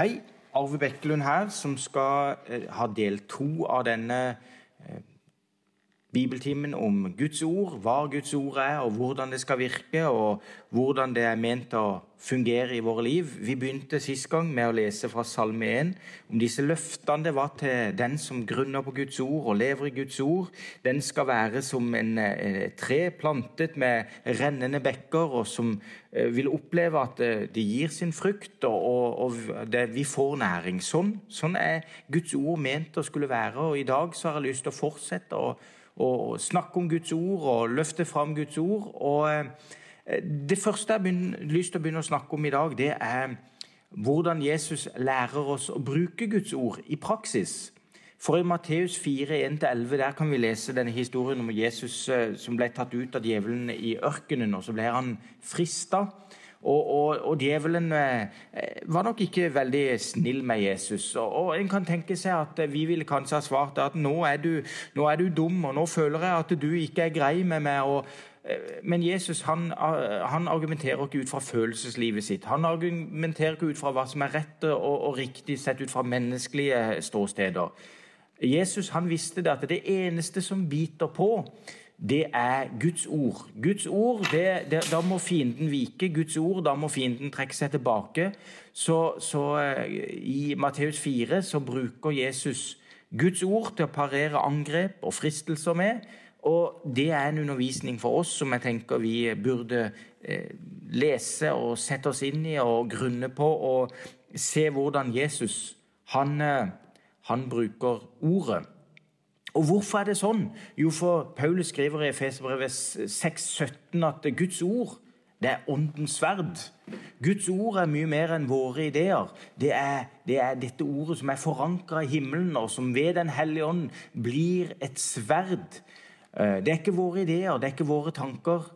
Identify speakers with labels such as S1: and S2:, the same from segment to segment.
S1: Hei, Arve Bekkelund her, som skal eh, ha del to av denne eh, bibeltimen om Guds ord, hva Guds ord er, og hvordan det skal virke, og hvordan det er ment å fungere i våre liv. Vi begynte sist gang med å lese fra Salme 1 om disse løftene det var til den som grunner på Guds ord og lever i Guds ord. Den skal være som en, en tre plantet med rennende bekker, og som eh, vil oppleve at det, det gir sin frukt, og, vi får næring. Sånn, sånn er Guds ord ment å skulle være, og i dag så har jeg lyst til å fortsette å og snakke om Guds ord og løfte fram Guds ord. Og eh, Det første jeg har lyst til å begynne å snakke om i dag, det er hvordan Jesus lærer oss å bruke Guds ord i praksis. For i Matteus 4, 1-11 der kan vi lese denne historien om Jesus eh, som ble tatt ut av djevelen i ørkenen, og så ble han frista. Og, og, og, djevelen eh, var nok ikke veldig snill med Jesus. Og, og, En kan tenke seg at vi ville kanskje ha svart at nå er, du, nå er du dum, og nå føler jeg at du ikke er grei med meg. og eh, men Jesus han, han, argumenterer ikke ut fra følelseslivet sitt. Han argumenterer ikke ut fra hva som er rett og, og riktig sett ut fra menneskelige ståsteder. Jesus han visste det at det eneste som biter på, det er Guds ord. Guds ord, det, det, Da må fienden vike. Guds ord, da må fienden trekke seg tilbake. Så, så uh, I Matteus 4 så bruker Jesus Guds ord til å parere angrep og fristelser med. Og det er en undervisning for oss som jeg tenker vi burde uh, lese og sette oss inn i og grunne på, og se hvordan Jesus han, uh, han bruker ordet. Og Hvorfor er det sånn? Jo, for Paulus skriver i Efeserbrevet 6,17 at Guds ord det er åndens sverd. Guds ord er mye mer enn våre ideer. Det er, det er dette ordet som er forankra i himmelen, og som ved Den hellige ånd blir et sverd. Eh, det er ikke våre ideer, det er ikke våre tanker.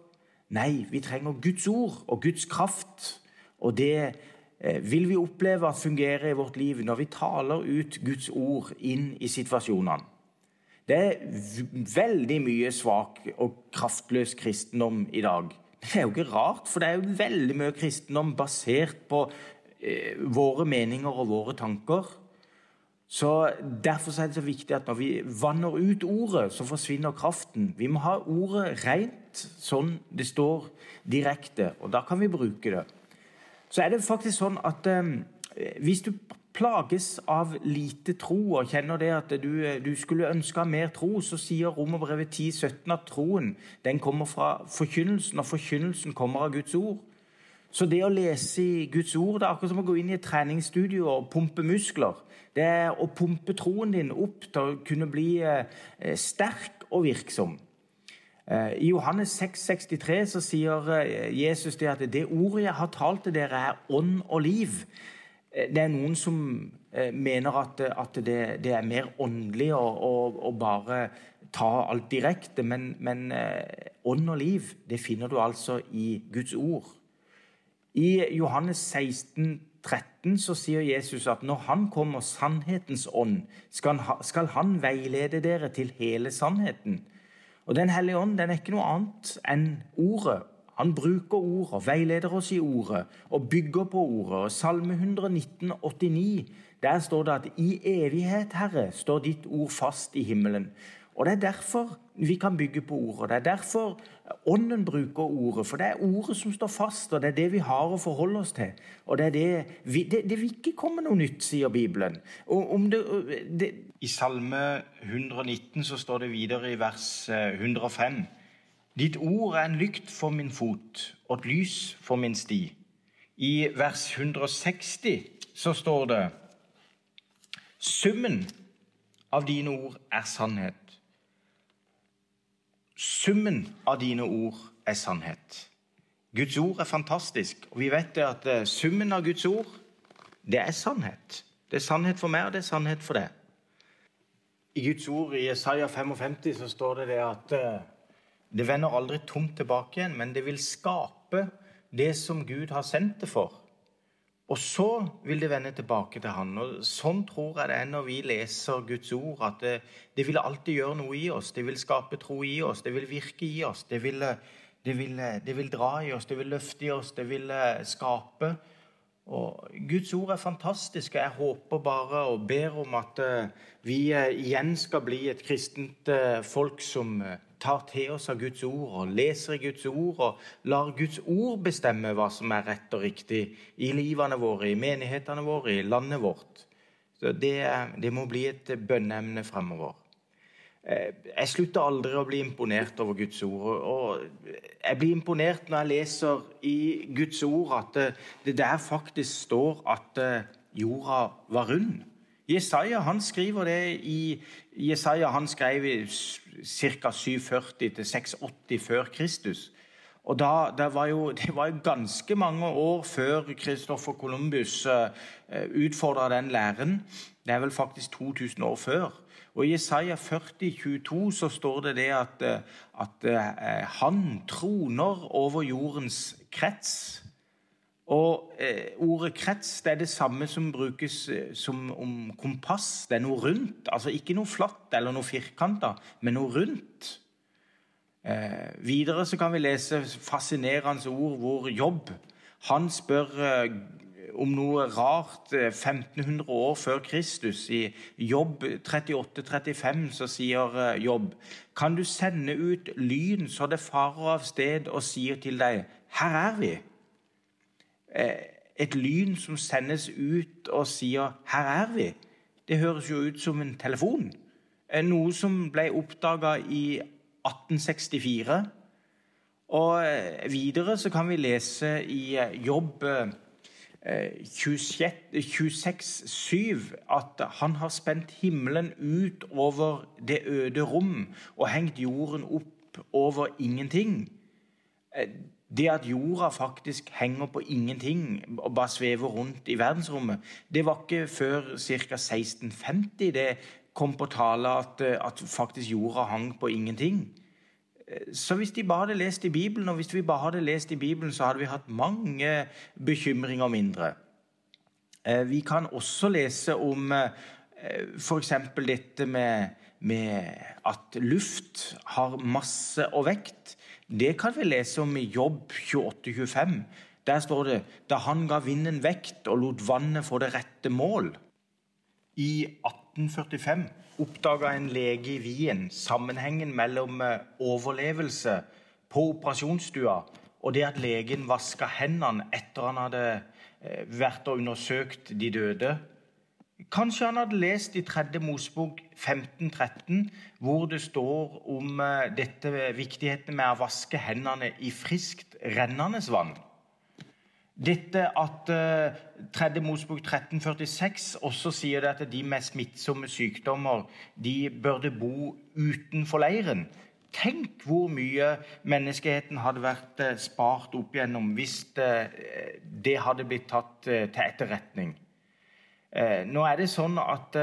S1: Nei, vi trenger Guds ord og Guds kraft. Og det eh, vil vi oppleve at fungerer i vårt liv når vi taler ut Guds ord inn i situasjonene. Det er veldig mye svak og kraftløs kristendom i dag. Det er jo ikke rart, for det er jo veldig mye kristendom basert på eh, våre meninger og våre tanker. Så Derfor er det så viktig at når vi vanner ut ordet, så forsvinner kraften. Vi må ha ordet rent, sånn det står direkte, og da kan vi bruke det. Så er det faktisk sånn at eh, hvis du plages av lite tro og kjenner det at du, du skulle ønske mer tro, så sier Romerbrevet 10, 17 at troen den kommer fra forkynnelsen, og forkynnelsen kommer av Guds ord. Så det å lese i Guds ord det er akkurat som å gå inn i et treningsstudio og pumpe muskler. Det er å pumpe troen din opp til å kunne bli eh, sterk og virksom. Eh, I Johannes 6, 63 så sier eh, Jesus det at det ordet jeg har talt til dere, er ånd og liv. Eh, det er noen som eh, mener at, at det, det, er mer åndelig å, å, å bare ta alt direkte, men, men, eh, ånd og liv det finner du altså i Guds ord. I Johannes 16, 13 så sier Jesus at når Han kommer, sannhetens ånd, skal, skal Han veilede dere til hele sannheten. Og Den hellige ånd den er ikke noe annet enn Ordet han bruker ord og veileder oss i ordet og bygger på ordet. Og Salme 119, 89, der står det at i evighet, Herre, står ditt ord fast i himmelen. Og Det er derfor vi kan bygge på ordet. Det er derfor Ånden bruker ordet. For det er ordet som står fast, og det er det vi har å forholde oss til. Og Det det, vi, det, det vil ikke komme noe nytt, sier Bibelen. I Salme 119 så står det videre i vers 105 eh, Ditt ord er en lykt for min fot og et lys for min sti. I vers 160 så står det Summen av dine ord er sannhet. Summen av dine ord er sannhet. Guds ord er fantastisk, og vi vet at eh, summen av Guds ord, det er sannhet. Det er sannhet for meg, og det er sannhet for deg. I Guds ord i Isaiah 55 så står det det at eh, det vender aldri tomt tilbake igjen, men det vil skape det som Gud har sendt det for. Og så vil det vende tilbake til Han. Og Sånn tror jeg det er når vi leser Guds ord, at det, det vil alltid gjøre noe i oss. Det vil skape tro i oss, det vil virke i oss. Det vil, det vil, det vil dra i oss, det vil løfte i oss, det vil skape. Og Guds ord er fantastisk. og Jeg håper bare og ber om at eh, vi eh, igjen skal bli et kristent eh, folk som tar til oss av Guds ord og leser i Guds ord og lar Guds ord bestemme hva som er rett og riktig i livene våre, i menighetene våre, i landet vårt. Det, det må bli et bønneemne fremover. Eh, jeg slutter aldri å bli imponert over Guds ord. Og jeg blir imponert når jeg leser i Guds ord at det der faktisk står at eh, jorda var rund. Jesaja han skriver det i Jesaja han skrev ca. 740 680 før Kristus. Og da, det, var jo, det var jo ganske mange år før Christoffer Columbus eh, utfordra den læren. Det er vel faktisk 2000 år før. Og I Jesaja 40, 22 så står det det at, eh, at eh, han troner over jordens krets. Og eh, Ordet 'krets' det er det samme som brukes eh, som om kompass. Det er noe rundt. Altså ikke noe flatt eller noe firkanta, men noe rundt. Eh, videre så kan vi lese fascinerende ord hvor Jobb han spør eh, om noe rart 1500 eh, år før Kristus. I Jobb 38-35 så sier Jobb Kan du sende ut lyn så det farer av sted og sier til deg Her er vi. Eh, et lyn som sendes ut og sier 'Her er vi', det høres jo ut som en telefon. Noe som ble oppdaga i 1864. Og videre så kan vi lese i Jobb 26,7 at han har spent himmelen ut over det øde rom og hengt jorden opp over ingenting. Det at jorda faktisk henger på ingenting og bare svever rundt i verdensrommet, det var ikke før ca. 1650 det kom på tale at, at faktisk jorda hang på ingenting. Så hvis de bare hadde lest i Bibelen, og hvis vi bare hadde lest i Bibelen, så hadde vi hatt mange bekymringer mindre. Eh, vi kan også lese om eh, f.eks. dette med, med, at luft har masse og vekt. Det kan vi lese om i Jobb 28-25. Der står det da han ga vinden vekt og lot vannet få det rette mål. I 1845 oppdaga en lege i Wien sammenhengen mellom eh, overlevelse på operasjonsstua og det at legen vaska hendene etter han hadde eh, vært og undersøkt de døde. Kanskje han hadde lest i 3. Mosebok 1513, hvor det står om eh, dette viktigheten med å vaske hendene i friskt rennende vann. Dette at uh, 3. Mosebok 1346 også sier det at de med smittsomme sykdommer de burde bo utenfor leiren. Tenk hvor mye menneskeheten hadde vært uh, spart opp gjennom hvis uh, det hadde blitt tatt til etterretning. Nå er det sånn at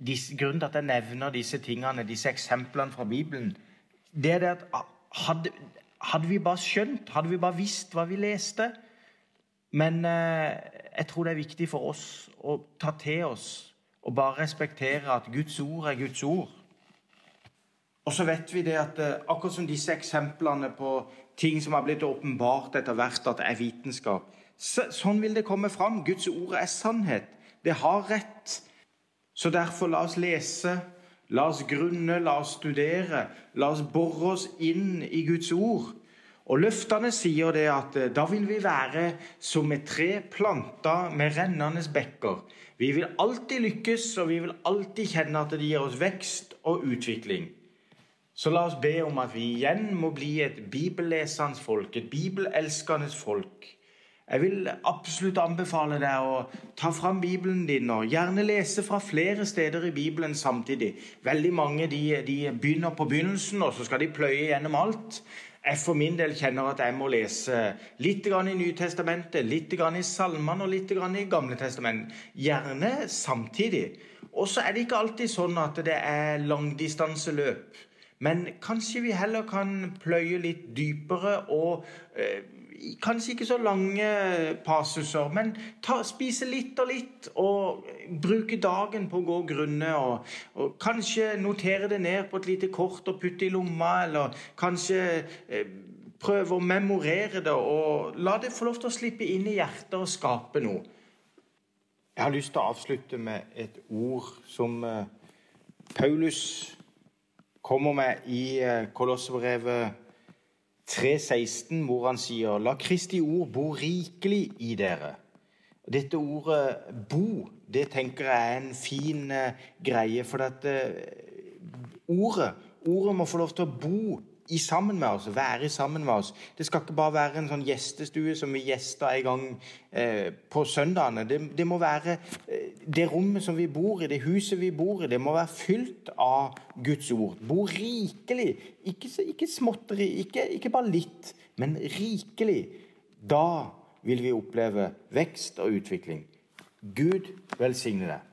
S1: disse, Grunnen til at jeg nevner disse tingene, disse eksemplene fra Bibelen, det er det at ah, hadde, hadde vi bare skjønt, hadde vi bare visst hva vi leste, men eh, jeg tror det er viktig for oss å ta til oss og bare respektere at Guds ord er Guds ord. Og så vet vi det at eh, akkurat som disse eksemplene på ting som har blitt åpenbart etter hvert at det er vitenskap, så, sånn vil det komme fram. Guds ord er sannhet. Det har rett. Så derfor la oss lese, la oss grunne, la oss studere. La oss bore oss inn i Guds ord. Og Løftene sier det at eh, da vil vi være som et tre planta med rennende bekker. Vi vil alltid lykkes, og vi vil alltid kjenne at det gir oss vekst og utvikling. Så la oss be om at vi igjen må bli et bibellesende folk, et bibelelskende folk. Jeg vil absolutt anbefale deg å ta fram Bibelen din og gjerne lese fra flere steder i Bibelen samtidig. Veldig mange de, de begynner på begynnelsen, og så skal de pløye gjennom alt. Jeg for min del kjenner at jeg må lese litt i Nytestamentet, litt i Salmene og litt i Gamle testament. Gjerne samtidig. Og så er det ikke alltid sånn at det er langdistanseløp. Men kanskje vi heller kan pløye litt dypere og eh, Kanskje ikke så lange passuser, men ta, spise litt og litt. Og bruke dagen på å gå grunne. Og, og, kanskje notere det ned på et lite kort og putte i lomma. Eller kanskje eh, prøve å memorere det og la det få lov til å slippe inn i hjertet og skape noe. Jeg har lyst til å avslutte med et ord som eh, Paulus kommer med i eh, Kolossebrevet 3,16, hvor han sier La Kristi ord bo rikelig i dere. Dette ordet 'bo' det tenker jeg er en fin uh, greie. For at uh, ordet, ordet må få lov til å bo i sammen med oss, være sammen med oss. Det skal ikke bare være en sånn gjestestue som vi gjester en gang eh, på søndagene. Det, det, må være eh, det rommet som vi bor i, det huset vi bor i, det må være fylt av Guds ord. Bo rikelig. Ikke, ikke småtteri, ikke, ikke bare litt, men rikelig. Da vil vi oppleve vekst og utvikling. Gud velsigne deg.